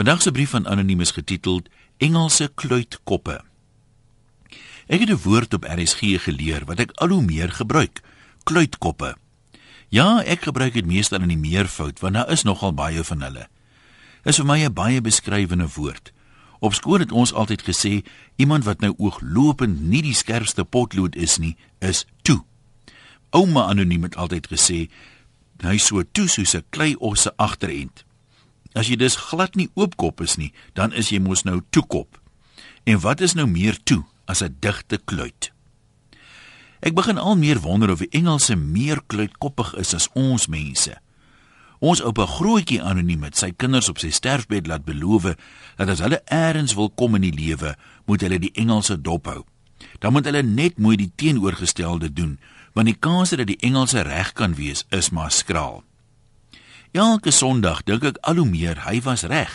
Vandag se brief van anoniem is getiteld Engelse kluitkoppe. Ek het 'n woord op RSG geleer wat ek al hoe meer gebruik: kluitkoppe. Ja, ek gebruik dit meestal in die meervoud want daar is nogal baie van hulle. Is vir my 'n baie beskrywende woord. Op skool het ons altyd gesê iemand wat nou ooglopend nie die skerpste potlood is nie, is toe. Ouma anoniem het altyd gesê hy so toe soos 'n klei osse agterend. As jy dus glad nie oopkop is nie, dan is jy mos nou toekop. En wat is nou meer toe as 'n digte kluit? Ek begin al meer wonder of die Engelse meer kluitkoppig is as ons mense. Ons oupa grootjie anoniem het sy kinders op sy sterfbed laat beloof dat as hulle eers wil kom in die lewe, moet hulle die Engelse dop hou. Dan moet hulle net mooi die teenoorgestelde doen, want die kans dat die Engelse reg kan wees is maar skraal. Elke Sondag dink ek al hoe meer hy was reg.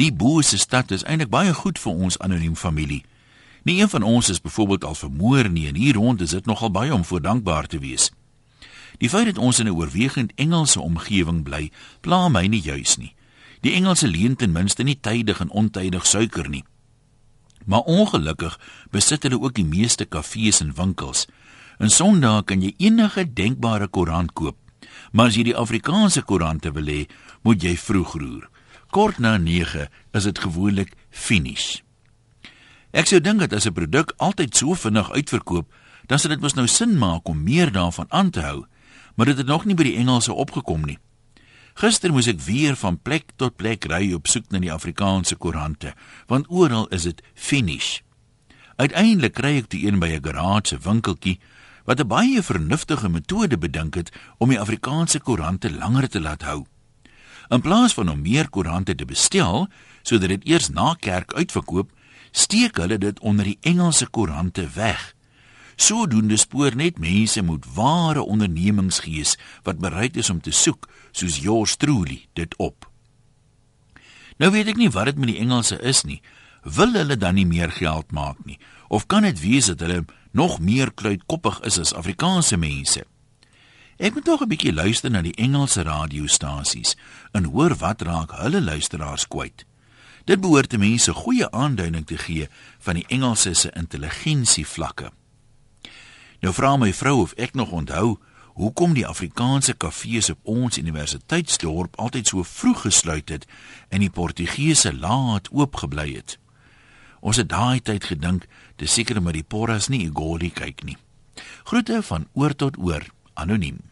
Die bose stad is eintlik baie goed vir ons anoniem familie. Nie een van ons is byvoorbeeld al vermoor nie en hier rond is dit nogal baie om voor dankbaar te wees. Die feit dat ons in 'n oorwegend Engelse omgewing bly, pla my nie juis nie. Die Engelse leen ten minste nie tydig en ontydig suiker nie. Maar ongelukkig besit hulle ook die meeste kafees en winkels. En Sondag kan jy enige denkbare koerant koop Maar as jy die Afrikaanse koerante wil hê, moet jy vroeg roer. Kort na 9 is dit gewoonlik finish. Ek sou dink dat as 'n produk altyd so vinnig uitverkoop, dan sou dit mos nou sin maak om meer daarvan aan te hou, maar dit het nog nie by die Engelse opgekom nie. Gister moes ek weer van plek tot plek ry op soek na die Afrikaanse koerante, want oral is dit finish. Uiteindelik kry ek die een by 'n garage winkeltjie wat 'n baie vernuftige metode bedink het om die Afrikaanse koerante langer te laat hou. In plaas van om meer koerante te bestel sodat dit eers na kerk uitverkoop, steek hulle dit onder die Engelse koerante weg. Sodoende spoor net mense met ware ondernemingsgees wat bereid is om te soek, soos yours truly dit op. Nou weet ek nie wat dit met die Engelse is nie. Wil hulle dan nie meer geld maak nie? Of kan dit wees dat hulle nog meer kluitkoppig is as Afrikaanse mense. Ek moet nog 'n bietjie luister na die Engelse radiostasies en hoor wat raak hulle luisteraars kwyt. Dit behoort te mense goeie aanduiding te gee van die Engelse se intelligensie vlakke. Nou vra my vrou of ek nog onthou hoekom die Afrikaanse kafees op ons universiteitsdorp altyd so vroeg gesluit het en die Portugese laat oopgebly het. Ons het daai tyd gedink, dis seker omdat die porras nie Igoli kyk nie. Groete van oor tot oor, anoniem.